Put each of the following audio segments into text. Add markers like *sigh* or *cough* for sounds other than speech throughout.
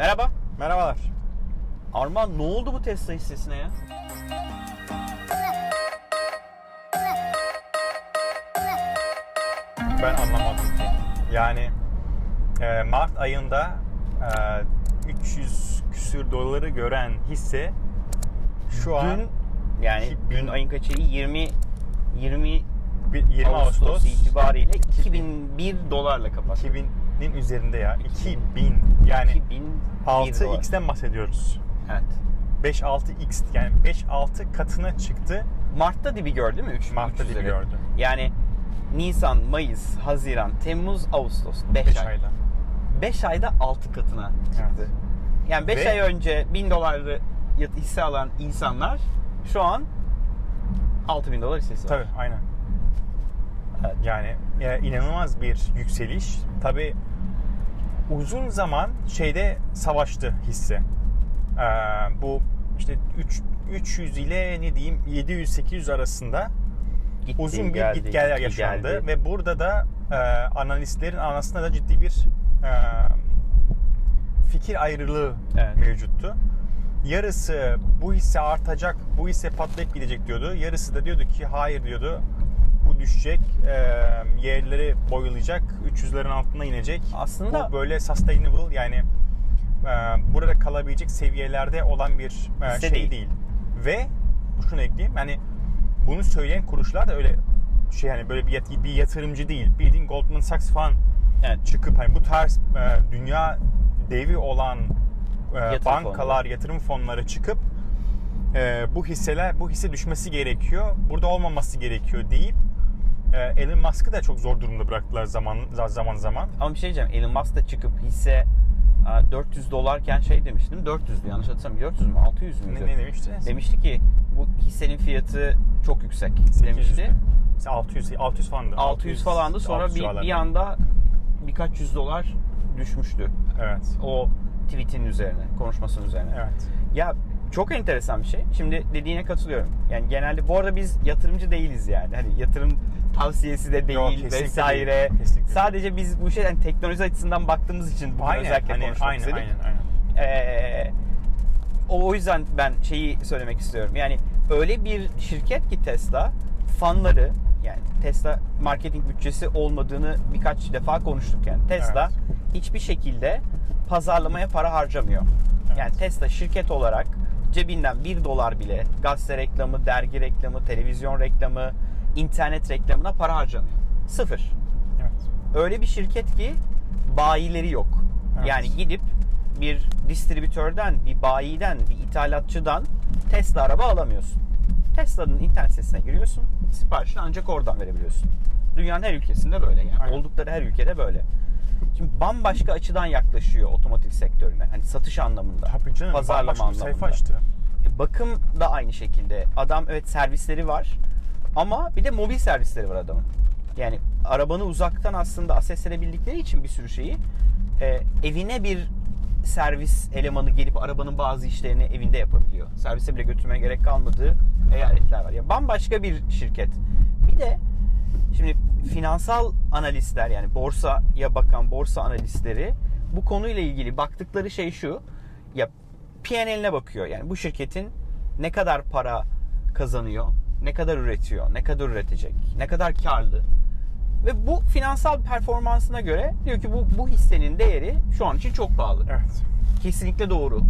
Merhaba. Merhabalar. Arman ne oldu bu Tesla hissesine ya? Ben anlamadım ki. Yani e, Mart ayında e, 300 küsür doları gören hisse şu an Dün yani İki dün ayın kaçı? 20 20 bir- 20 Ağustos, Ağustos itibariyle 2001 dolarla kapattı. 2000'in üzerinde ya. 2000 yani 2001 dolar. 6x'ten bahsediyoruz. Evet. 5-6x yani 5-6 katına çıktı. Mart'ta dibi gördü mi? 3 Mart'ta dibi gördü. Yani Nisan, Mayıs, Haziran, Temmuz, Ağustos 5 5 ay. ayda. 5 ayda 6 katına çıktı. Evet. Yani 5 Ve- ay önce 1000 dolarlı hisse alan insanlar şu an 6000 dolar hissesi var. Tabii aynen. Evet. Yani e, inanılmaz bir yükseliş. Tabii uzun zaman şeyde savaştı hisse. Ee, bu işte 3 300 ile ne diyeyim 700-800 arasında Gitti, uzun bir geldi, git gel yaşandı geldi. ve burada da e, analistlerin arasında da ciddi bir e, fikir ayrılığı Evet. mevcuttu. Yarısı bu hisse artacak, bu hisse patlayıp gidecek diyordu. Yarısı da diyordu ki hayır diyordu. Bu düşecek, e, yerleri boyulayacak, 300'lerin altına inecek. Aslında- bu böyle sustainable yani e, burada kalabilecek seviyelerde olan bir e, şey değil. değil. Ve şunu ekleyeyim hani bunu söyleyen kuruluşlar da öyle şey hani böyle bir, bir yatırımcı değil. Bildiğin Goldman Sachs falan Evet. çıkıp hani bu tarz e, dünya devi olan e, Yatırım bankalar, fonları. yatırım fonları çıkıp e, bu hisseler bu hisse düşmesi gerekiyor. Burada olmaması gerekiyor deyip e, Elon Musk'ı da çok zor durumda bıraktılar zaman zaman zaman. Ama bir şey diyeceğim. Elon Musk da çıkıp hisse a, 400 dolarken şey demiştim. 400'dü yanlış hatırlamıyorum. 400 mü? 600 müydü? Ne, ne demişti? Demişti ki bu hissenin fiyatı çok yüksek 800'dü. demişti. Mesela 600 600 falandı. 600 falandı sonra 600 bir, bir anda birkaç yüz dolar düşmüştü. Evet. O tweetin üzerine, konuşmasının üzerine. Evet. Ya çok enteresan bir şey. Şimdi dediğine katılıyorum. Yani genelde bu arada biz yatırımcı değiliz yani. Hani yatırım tavsiyesi de değil Yok, kesinlikle vesaire. değil. Kesinlikle. Sadece biz bu şeyden teknoloji açısından baktığımız için bunu Aynen, özellikle hani, konuşmak aynen, istedik. aynen, aynen. Ee, o yüzden ben şeyi söylemek istiyorum. Yani öyle bir şirket ki Tesla fanları yani Tesla marketing bütçesi olmadığını birkaç defa konuştuk yani. Tesla hiçbir şekilde pazarlamaya para harcamıyor. Evet. Yani Tesla şirket olarak cebinden 1 dolar bile gazete reklamı, dergi reklamı, televizyon reklamı, internet reklamına para harcamıyor. Sıfır Evet. öyle bir şirket ki bayileri yok. Evet. Yani gidip bir distribütörden, bir bayiden, bir ithalatçıdan Tesla araba alamıyorsun. Tesla'nın internet sitesine giriyorsun. Siparişini ancak oradan verebiliyorsun. Dünyanın her ülkesinde böyle yani. Aynen. Oldukları her ülkede böyle. Şimdi bambaşka açıdan yaklaşıyor otomotiv sektörüne. Hani satış anlamında. Tabii canım. Pazarlama bambaşka bir sayfa anlamında. açtı. E, Bakım da aynı şekilde. Adam evet servisleri var ama bir de mobil servisleri var adamın. Yani arabanı uzaktan aslında ases edebildikleri için bir sürü şeyi e, evine bir servis elemanı gelip arabanın bazı işlerini evinde yapabiliyor. Servise bile götürmeye gerek kalmadığı eyaletler var. Ya bambaşka bir şirket. Bir de şimdi finansal analistler yani borsaya bakan borsa analistleri bu konuyla ilgili baktıkları şey şu. Ya P&L'ine bakıyor. Yani bu şirketin ne kadar para kazanıyor, ne kadar üretiyor, ne kadar üretecek, ne kadar karlı. Ve bu finansal performansına göre diyor ki bu bu hissenin değeri şu an için çok pahalı. Evet. Kesinlikle doğru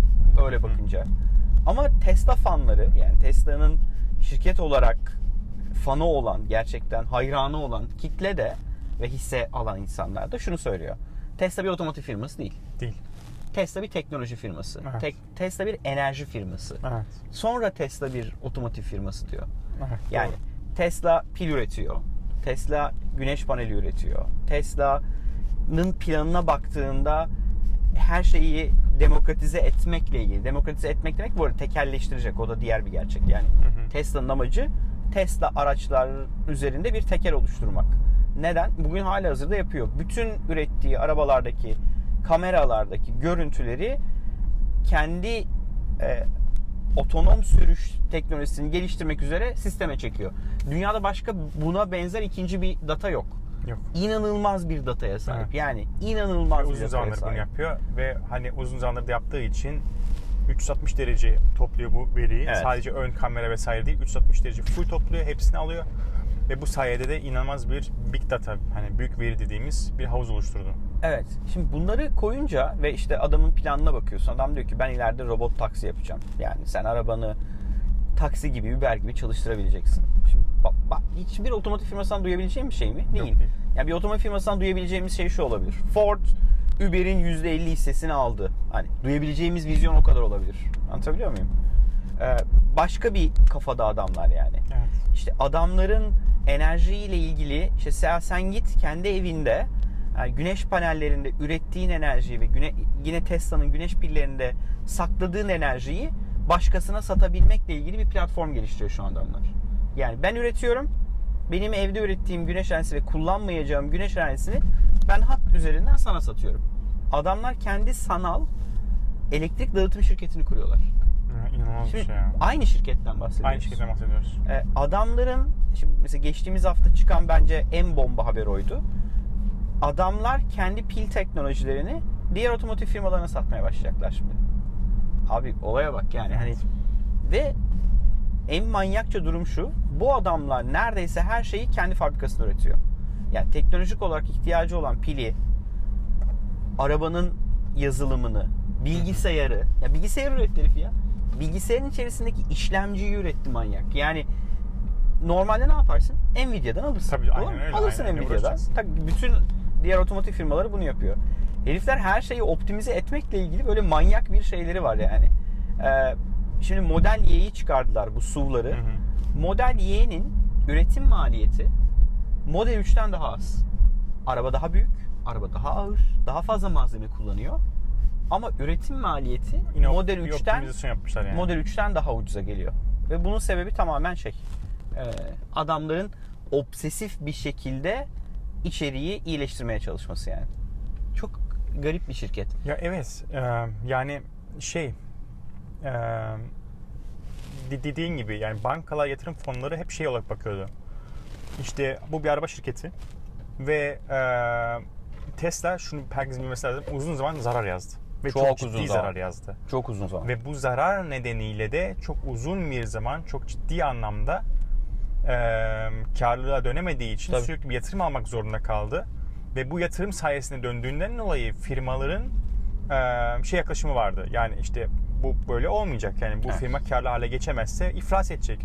öyle bakınca. Ama Tesla fanları yani Tesla'nın şirket olarak fanı olan, gerçekten hayranı olan kitle de ve hisse alan insanlar da şunu söylüyor. Tesla bir otomotiv firması değil. Değil. Tesla bir teknoloji firması. Evet. Tek- Tesla bir enerji firması. Evet. Sonra Tesla bir otomotiv firması diyor. evet. Yani doğru. Tesla pil üretiyor. Tesla güneş paneli üretiyor. Tesla'nın planına baktığında her şeyi demokratize etmekle ilgili. Demokratize etmek demek bu arada tekelleştirecek. O da diğer bir gerçek. Yani. Tesla'nın amacı Tesla araçlar üzerinde bir teker oluşturmak. Neden? Bugün hala hazırda yapıyor. Bütün ürettiği arabalardaki kameralardaki görüntüleri kendi e, otonom sürüş teknolojisini geliştirmek üzere sisteme çekiyor. Dünyada başka buna benzer ikinci bir data yok. Yok. İnanılmaz bir dataya sahip. Evet. Yani inanılmaz bir uzun dataya zamandır bunu yapıyor ve hani uzun zamandır da yaptığı için 360 derece topluyor bu veriyi. Evet. Sadece ön kamera vesaire değil 360 derece full topluyor, hepsini alıyor. Ve bu sayede de inanılmaz bir big data, hani büyük veri dediğimiz bir havuz oluşturdu. Evet. Şimdi bunları koyunca ve işte adamın planına bakıyorsun. Adam diyor ki ben ileride robot taksi yapacağım. Yani sen arabanı taksi gibi, Uber gibi çalıştırabileceksin. Şimdi bak, bak hiçbir otomotiv firmasından duyabileceğim bir şey mi? Değil. değil. Yani bir otomotiv firmasından duyabileceğimiz şey şu olabilir. Ford Uber'in %50 hissesini aldı. Hani duyabileceğimiz vizyon o kadar olabilir. Anlatabiliyor muyum? Ee, başka bir kafada adamlar yani. Evet. İşte adamların enerjiyle ilgili işte sen, git kendi evinde yani güneş panellerinde ürettiğin enerjiyi ve güne, yine Tesla'nın güneş pillerinde sakladığın enerjiyi başkasına satabilmekle ilgili bir platform geliştiriyor şu adamlar. Yani ben üretiyorum. Benim evde ürettiğim güneş enerjisi ve kullanmayacağım güneş enerjisini ben hat üzerinden sana satıyorum. Adamlar kendi sanal elektrik dağıtım şirketini kuruyorlar. İnanılmaz bir Şimdi şey ya. aynı şirketten bahsediyoruz. Aynı şekilde bahsediyoruz. E, adamların şimdi mesela geçtiğimiz hafta çıkan bence en bomba haber oydu. Adamlar kendi pil teknolojilerini diğer otomotiv firmalarına satmaya başlayacaklar şimdi. Abi olaya bak yani hani ve en manyakça durum şu. Bu adamlar neredeyse her şeyi kendi fabrikasında üretiyor. Yani teknolojik olarak ihtiyacı olan pili, arabanın yazılımını, bilgisayarı, ya bilgisayar üretti herif ya. Bilgisayarın içerisindeki işlemciyi üretti manyak. Yani normalde ne yaparsın? Nvidia'dan alırsın. Tabii, aynen öyle, Alırsın aynen Nvidia'dan. Tabii bütün diğer otomotiv firmaları bunu yapıyor. Herifler her şeyi optimize etmekle ilgili böyle manyak bir şeyleri var yani. Ee, şimdi Model Y'yi çıkardılar bu SUV'ları. Model Y'nin üretim maliyeti Model 3'ten daha az. Araba daha büyük, araba daha ağır, daha fazla malzeme kullanıyor. Ama üretim maliyeti Yine Model bir 3'ten optimizasyon yapmışlar yani. Model 3'ten daha ucuza geliyor. Ve bunun sebebi tamamen şey. e, adamların obsesif bir şekilde içeriği iyileştirmeye çalışması yani. Çok garip bir şirket. Ya evet e, yani şey e, de- dediğin gibi yani bankalar yatırım fonları hep şey olarak bakıyordu. İşte bu bir araba şirketi ve e, Tesla şunu herkesin bilmesi lazım uzun zaman zarar yazdı. Ve çok, Çok ciddi uzun zaman. zarar yazdı. Çok uzun zaman. Ve bu zarar nedeniyle de çok uzun bir zaman çok ciddi anlamda e, karlılığa dönemediği için Tabii. sürekli bir yatırım almak zorunda kaldı. Ve bu yatırım sayesinde döndüğünden dolayı firmaların e, şey yaklaşımı vardı. Yani işte bu böyle olmayacak. Yani bu Evet. firma karlı hale geçemezse iflas edecek.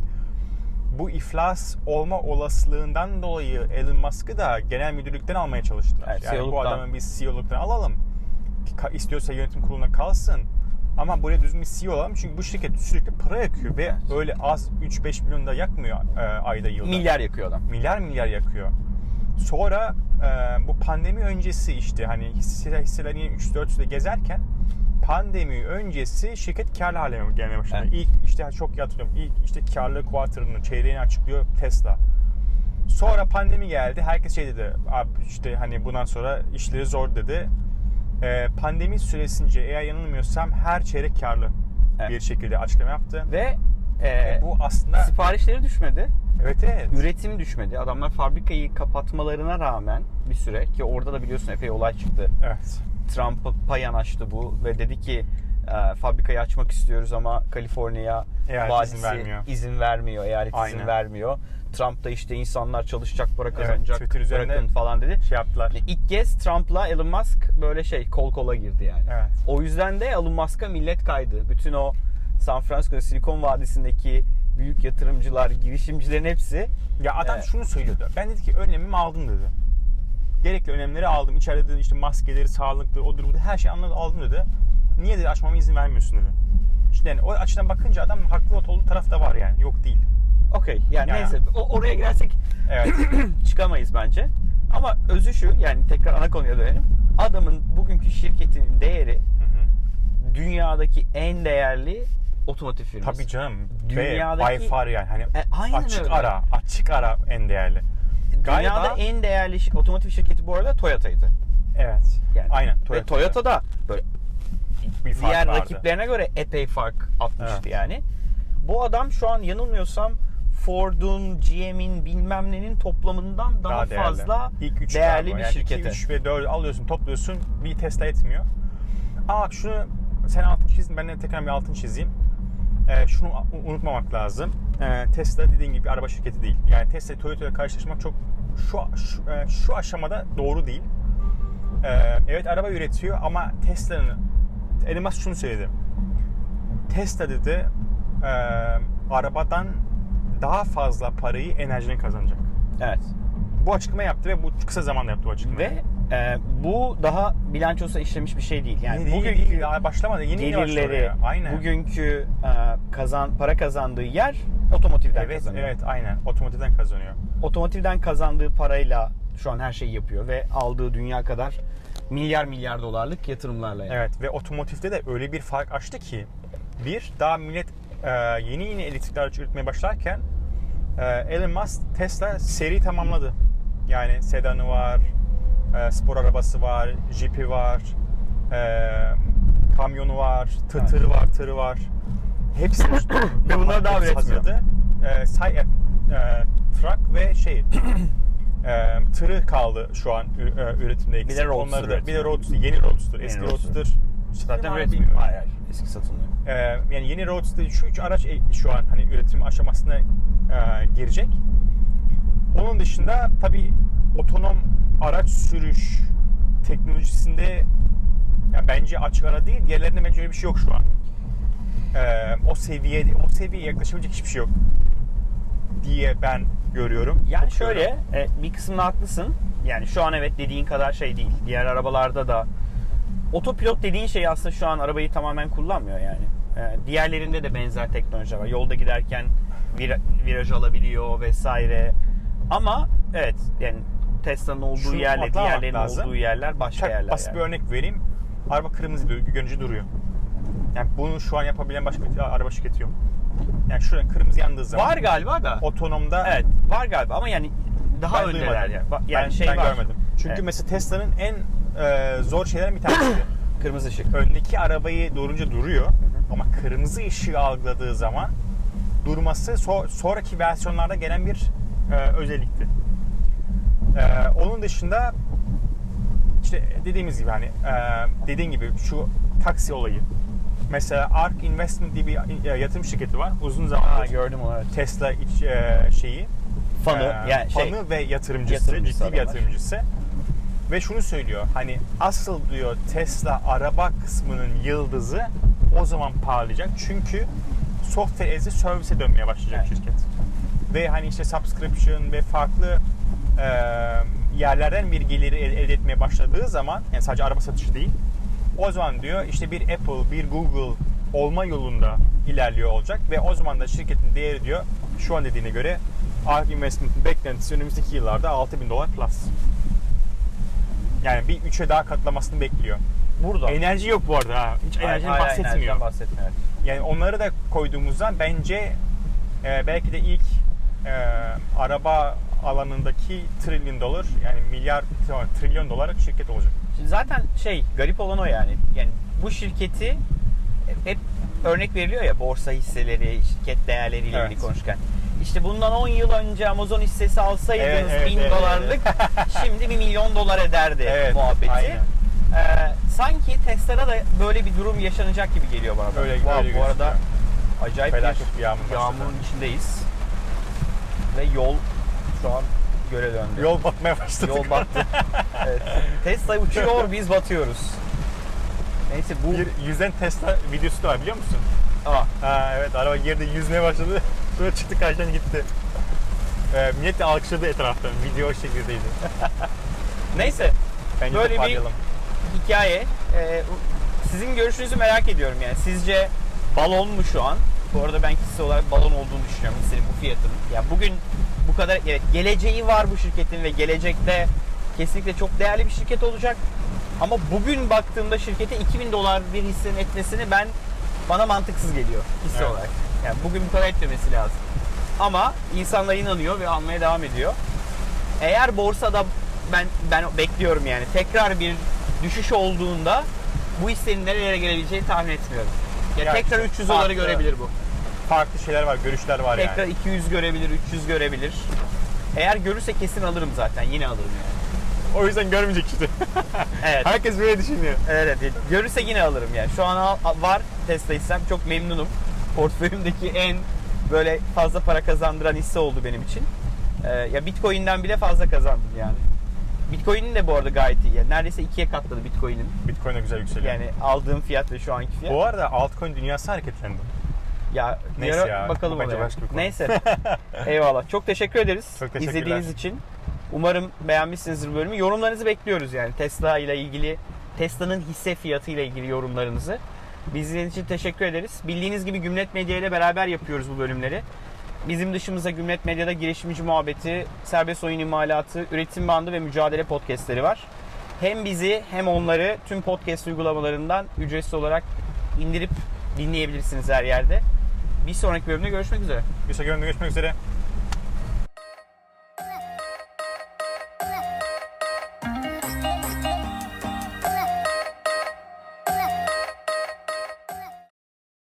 Bu iflas olma olasılığından dolayı Elon Musk'ı da genel müdürlükten almaya çalıştılar. Evet, yani bu CEO'luktan. adamı biz CEO'luktan alalım. İstiyorsa yönetim kuruluna kalsın. Ama buraya düzgün bir CEO alalım çünkü bu şirket sürekli para yakıyor ve Evet. öyle az 3-5 milyon da yakmıyor e, ayda yılda. Milyar yakıyor adam. Milyar milyar yakıyor. Sonra e, bu pandemi öncesi işte hani hisse, hisseler yine 3-400'de gezerken pandemi öncesi şirket karlı hale gelmeye başladı. Evet. İlk işte çok hatırlıyorum. İlk işte karlı kuartırını, çeyreğini açıklıyor Tesla. Sonra pandemi geldi. Herkes şey dedi. Abi işte hani bundan sonra işleri zor dedi. E, pandemi süresince eğer yanılmıyorsam her çeyrek karlı Evet. bir şekilde açıklama yaptı. Ve e, E, bu aslında siparişleri düşmedi. evet evet. Üretim düşmedi. Adamlar fabrikayı kapatmalarına rağmen bir süre ki orada da biliyorsun epey olay çıktı. Evet. Trump'a yanaştı bu ve dedi ki e, fabrikayı açmak istiyoruz ama Kaliforniya valisi izin vermiyor. izin vermiyor, eyalet izin vermiyor. Trump da işte insanlar çalışacak, para kazanacak, Twitter bırakın falan dedi. Şey yaptılar. Ve İlk kez Trump'la Elon Musk böyle şey kol kola girdi yani. Evet. O yüzden de Elon Musk'a millet kaydı. Bütün o San Francisco Silikon Vadisi'ndeki büyük yatırımcılar, girişimcilerin hepsi Ya adam Evet. şunu söylüyordu. Ben dedi ki önlemimi aldım dedi. Gerekli önlemleri aldım. İçeride dedi işte maskeleri, sağlıklı, odur budur her şeyi anladım, aldım dedi. Niye dedi açmama izin vermiyorsun dedi. İşte yani o açıdan bakınca adam haklı olduğu taraf da var yani. Yok değil. okey. Yani Ya. neyse o- oraya girersek Evet. *clears throat* çıkamayız bence. Ama özü şu yani tekrar ana konuya dönelim. Adamın bugünkü şirketinin değeri dünyadaki en değerli otomotiv firması. Tabii canım. Dünyadaki- Ve by far yani. Hani E, aynen açık öyle. ara, açık ara en değerli. Dünyada Galiba- en değerli şi- otomotiv şirketi bu arada Toyota'ydı. Evet. Yani. Aynen. Ve Toyota da böyle bir fark diğer vardı. rakiplerine göre epey fark atmıştı Evet. yani. Bu adam şu an yanılmıyorsam Ford'un, GM'in bilmem nenin toplamından daha, değerli. fazla İlk üç değerli galiba. bir yani şirkete. 2, 3 ve 4 alıyorsun, topluyorsun. Bir Tesla etmiyor. Aa şunu sen altını çizdin, ben de tekrar bir altını çizeyim. Ee, şunu unutmamak lazım. Ee, Tesla dediğin gibi bir araba şirketi değil. Yani Tesla Toyota ile karşılaşmak çok şu, şu, e, şu aşamada doğru değil. Ee, evet araba üretiyor ama Tesla'nın Elon Musk şunu söyledi. Tesla dedi e, arabadan daha fazla parayı enerjiden kazanacak. Evet. Bu açıklama yaptı ve bu kısa zamanda yaptı bu açıklamayı. Ve e, bu daha bilançosa işlemiş bir şey değil. Yani değil, bugünkü değil, daha başlamadı. Yeni yeni gelirleri. Aynen. bugünkü e, kazan para kazandığı yer otomotivden evet, kazanıyor. evet aynen. Otomotivden kazanıyor. Otomotivden kazandığı parayla şu an her şeyi yapıyor ve aldığı dünya kadar milyar milyar dolarlık yatırımlarla. yani. Evet ve otomotivde de öyle bir fark açtı ki bir daha millet e, yeni yeni elektrikli araç üretmeye başlarken e, Elon Musk Tesla seri tamamladı. Yani sedanı var, e, spor arabası var, jipi var, e, kamyonu var, tı- tırı var, tırı var. Hepsini *coughs* Ve bunları daha hepsi üretmiyor. hazırdı. E, say, e, truck ve şey *coughs* e, tırı kaldı şu an e, üretimde eksik. Bir de Roadster Onları da, bir de. Roadster, yeni Roadster, eski Roadster. Roadster. Zaten üretim. mu? Hayır, hayır. Eski satılmıyor. Ee, yani yeni Roadster şu üç araç e, şu an hani üretim aşamasına e, girecek. Onun dışında tabi otonom araç sürüş teknolojisinde ya bence açık ara değil. Diğerlerinde bence öyle bir şey yok şu an. Ee, o seviyeye o seviyeye yaklaşabilecek hiçbir şey yok diye ben görüyorum. Yani Okuyorum. şöyle e, bir kısmında haklısın. Yani şu an evet dediğin kadar şey değil. Diğer arabalarda da otopilot dediğin şey aslında şu an arabayı tamamen kullanmıyor yani. E, diğerlerinde de benzer teknoloji var. Yolda giderken vir- viraj alabiliyor vesaire. Ama evet yani Tesla'nın olduğu Şunu yerle atlamak diğerlerinin lazım. olduğu yerler başka Çok yerler. basit yani. bir örnek vereyim. Araba kırmızı bir görünce duruyor. Yani bunu şu an yapabilen başka bir araba şirketi yok. Yani şurada kırmızı yandığı zaman Var galiba da. otonomda Evet var galiba ama yani daha ben öndeler yani. Yani ben, şey ben var. görmedim. Çünkü Evet. mesela Tesla'nın en e, zor şeylerin bir tanesi. *coughs* kırmızı ışık. Öndeki arabayı durunca duruyor ama kırmızı ışığı algıladığı zaman durması so- sonraki versiyonlarda gelen bir e, özellikti. E, onun dışında işte dediğimiz gibi hani e, dediğin gibi şu taksi olayı. Mesela Ark Investment diye bir e, yatırım şirketi var. Uzun zamandır gördüm onu evet. Tesla iç, e, şeyi Fanı, e, yani şey, fanı ve yatırımcısı, yatırımcısı ciddi bir yatırımcısı. Ve şunu söylüyor. Hani asıl diyor Tesla araba kısmının yıldızı o zaman parlayacak. Çünkü software as a service'e dönmeye başlayacak Evet. şirket. Ve hani işte subscription ve farklı e, yerlerden bir geliri el- elde etmeye başladığı zaman yani sadece araba satışı değil. O zaman diyor işte bir Apple, bir Google olma yolunda ilerliyor olacak ve o zaman da şirketin değeri diyor şu an dediğine göre ARK Investment'ın beklentisi önümüzdeki yıllarda 6000 dolar plus. Yani bir üçe daha katlamasını bekliyor. Burada. Enerji yok bu arada ha. Hiç enerjiden Hayır, hayır, bahsetmiyor. enerjiden bahsetmiyor. Yani onları da koyduğumuzda bence e, belki de ilk e, araba alanındaki trilyon dolar yani milyar trilyon dolarlık şirket olacak. Şimdi zaten şey garip olan o yani. Yani bu şirketi hep örnek veriliyor ya borsa hisseleri, şirket değerleriyle Evet. ilgili konuşurken. İşte bundan 10 yıl önce Amazon hissesi alsaydınız Evet, evet, 1000 evet, dolarlık *laughs* şimdi 1 milyon dolar ederdi Evet, muhabbeti. aynen. Ee, sanki Tesla'da da böyle bir durum yaşanacak gibi geliyor bana. Öyle- Wow, öyle bu arada acayip Felaket bir yağmur yağmurun içindeyiz. Ve yol şu an göle döndü. Yol batmaya başladı. Yol battı. evet. Tesla uçuyor, biz batıyoruz. Neyse bu... Bir yüzden Tesla videosu da var biliyor musun? Aa, Ha evet araba girdi yüzmeye başladı. *laughs* Sonra çıktı karşıdan gitti. Ee, millet de alkışladı etraftan. Video o şekildeydi. *laughs* neyse, Bence Böyle bir- hikaye. Ee, sizin görüşünüzü merak ediyorum yani. Sizce balon mu şu an? Bu arada ben kişisel olarak balon olduğunu düşünüyorum hissenin bu fiyatının. Yani bugün bu kadar evet, geleceği var bu şirketin ve gelecekte kesinlikle çok değerli bir şirket olacak. Ama bugün baktığımda şirkete 2000 dolar bir hissenin etmesini ben bana mantıksız geliyor hisse Evet. olarak. Yani bugün bu kadar etmemesi lazım. Ama insanlar inanıyor ve almaya devam ediyor. Eğer borsada ben ben bekliyorum yani tekrar bir düşüş olduğunda bu hissenin nerelere gelebileceğini tahmin etmiyorum. Ya Ya tekrar işte 300 doları görebilir bu. Farklı şeyler var, görüşler var yani. Tekrar 200 görebilir, 300 görebilir. Eğer görürse kesin alırım zaten. Yine alırım yani. O yüzden görmeyecek işte. *laughs* Evet. Herkes böyle düşünüyor. Evet, görürse yine alırım yani. Şu an al- var Tesla hissem çok memnunum. Portföyümdeki en böyle fazla para kazandıran hisse oldu benim için. Ee, ya Bitcoin'den bile fazla kazandım yani. Bitcoin'in de bu arada gayet iyi. Yani neredeyse ikiye katladı Bitcoin'in. Bitcoin de güzel yükseliyor. Yani aldığım fiyat ve şu anki fiyat. Bu arada altcoin dünyası hareketlendi. Ya Neyse bir ara ya, bakalım bence oraya. başka bir konu. Neyse. *laughs* Eyvallah. Çok teşekkür ederiz Çok teşekkürler. izlediğiniz için. Umarım beğenmişsinizdir bölümü. Yorumlarınızı bekliyoruz yani Tesla ile ilgili, Tesla'nın hisse fiyatı ile ilgili yorumlarınızı. Biz izlediğiniz için teşekkür ederiz. Bildiğiniz gibi Gümlet Medya ile beraber yapıyoruz bu bölümleri. Bizim dışımızda Gümlet Medya'da girişimci muhabbeti, serbest oyun imalatı, üretim bandı ve mücadele podcastleri var. Hem bizi hem onları tüm podcast uygulamalarından ücretsiz olarak indirip dinleyebilirsiniz her yerde. Bir sonraki bölümde görüşmek üzere. Bir sonraki bölümde görüşmek üzere.